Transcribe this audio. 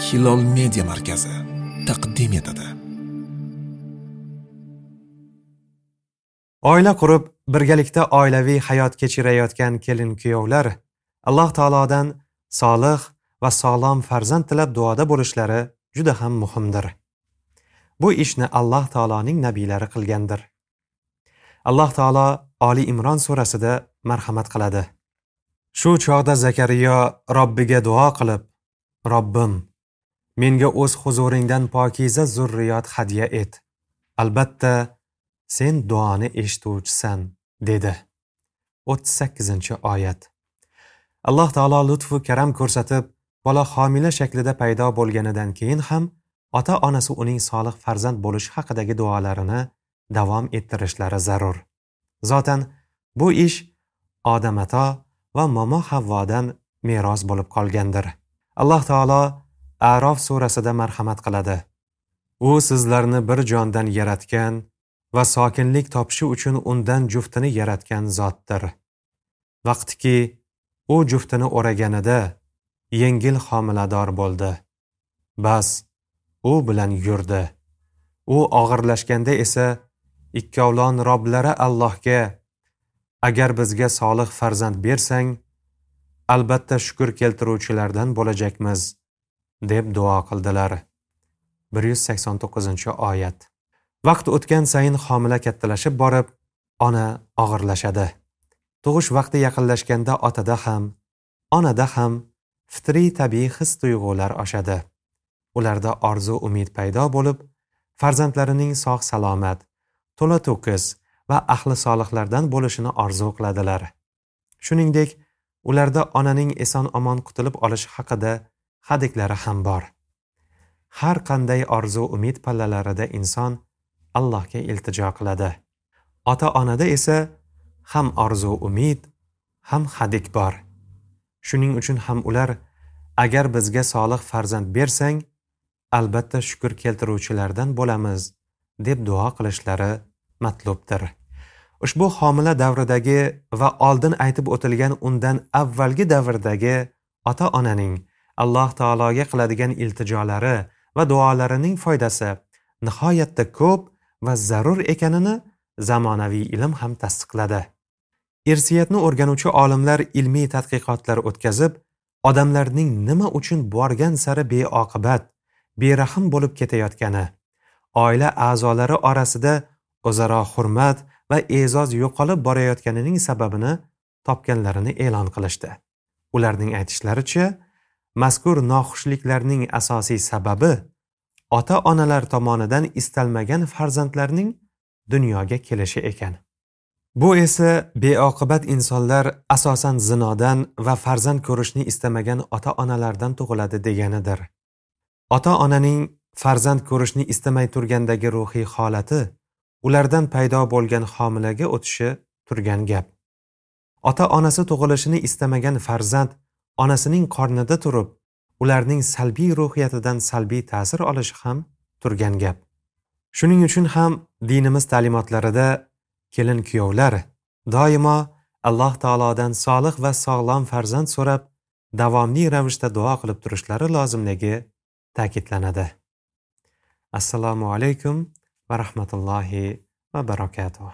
hilol media markazi taqdim etadi. Oila qurib birgalikda oilaviy hayot kechirayotgan kelin kuyovlar alloh taolodan solih va sog'lom farzand tilab duoda bo'lishlari juda ham muhimdir. Bu ishni alloh taoloning nabiylari qilgandir. Alloh taolo oli imron surasida marhamat qiladi. Shu chog'da zakariyo robbiga duo qilib robbim menga o'z huzuringdan pokiza zurriyot hadya et. Albatta sen duoni eshituvchisan dedi. 38 oyat. Alloh taolo lutfu karam ko'rsatib bola homila shaklida paydo bo'lganidan keyin ham ota onasi uning solih farzand bo'lishi haqidagi duolarini davom ettirishlari zarur. Zotan bu ish odam ato va momo havvodan meros bo'lib qolgandir. Alloh taolo arof surasida marhamat qiladi. U sizlarni bir jondan yaratgan va sokinlik topishi uchun undan juftini yaratgan zotdir. Vaqtiki u juftini o'raganida yengil homilador bo'ldi. Bas u bilan yurdi. U og'irlashganda esa ikkovlon roblari allohga agar bizga solih farzand bersang albatta shukur keltiruvchilardan bo'lajakmiz. Deb duo qildilar. 189 oyat. Vaqt o'tgan sayin homila kattalashib borib ona og'irlashadi. Tug'ish vaqti yaqinlashganda otada ham onada ham fitriy tabiiy his tuyg'ular oshadi. Ularda orzu umid paydo bo'lib farzandlarining sog' salomat to'la to'kis va ahli solihlardan bo'lishini orzu qiladilar. Shuningdek ularda onaning eson omon qutulib olishi haqida hadiklari ham bor. Har qanday orzu umid pallalarida inson allohga iltijo qiladi. Ota onada esa ham orzu umid ham hadik bor. Shuning uchun ham ular agar bizga solih farzand bersang albatta shukur keltiruvchilardan bo'lamiz deb duo qilishlari matlubdir. Ushbu homila davridagi va oldin aytib o'tilgan undan avvalgi davrdagi ota onaning alloh taologa qiladigan iltijolari va duolarining foydasi nihoyatda ko'p va zarur ekanini zamonaviy ilm ham tasdiqladi. Irsiyatni o'rganuvchi olimlar ilmiy tadqiqotlar o'tkazib odamlarning nima uchun borgan sari beoqibat berahm bo'lib ketayotgani oila a'zolari orasida o'zaro hurmat va e'zoz yo'qolib borayotganining sababini topganlarini e'lon qilishdi. Ularning aytishlaricha mazkur noxushliklarning asosiy sababi ota onalar tomonidan istalmagan farzandlarning dunyoga kelishi ekan. Bu esa beoqibat insonlar asosan zinodan va farzand ko'rishni istamagan ota onalardan tug'iladi deganidir. Ota onaning farzand ko'rishni istamay turgandagi ruhiy holati ulardan paydo bo'lgan homilaga o'tishi turgan gap. Ota onasi tug'ilishini istamagan farzand onasining qornida turib ularning salbiy ruhiyatidan salbiy ta'sir olishi ham turgan gap. Shuning uchun ham dinimiz ta'limotlarida kelin kuyovlar doimo alloh taolodan solih va sog'lom farzand so'rab davomli ravishda duo qilib turishlari lozimligi ta'kidlanadi. Assalomu alaykum va rahmatullohi va barakatuh.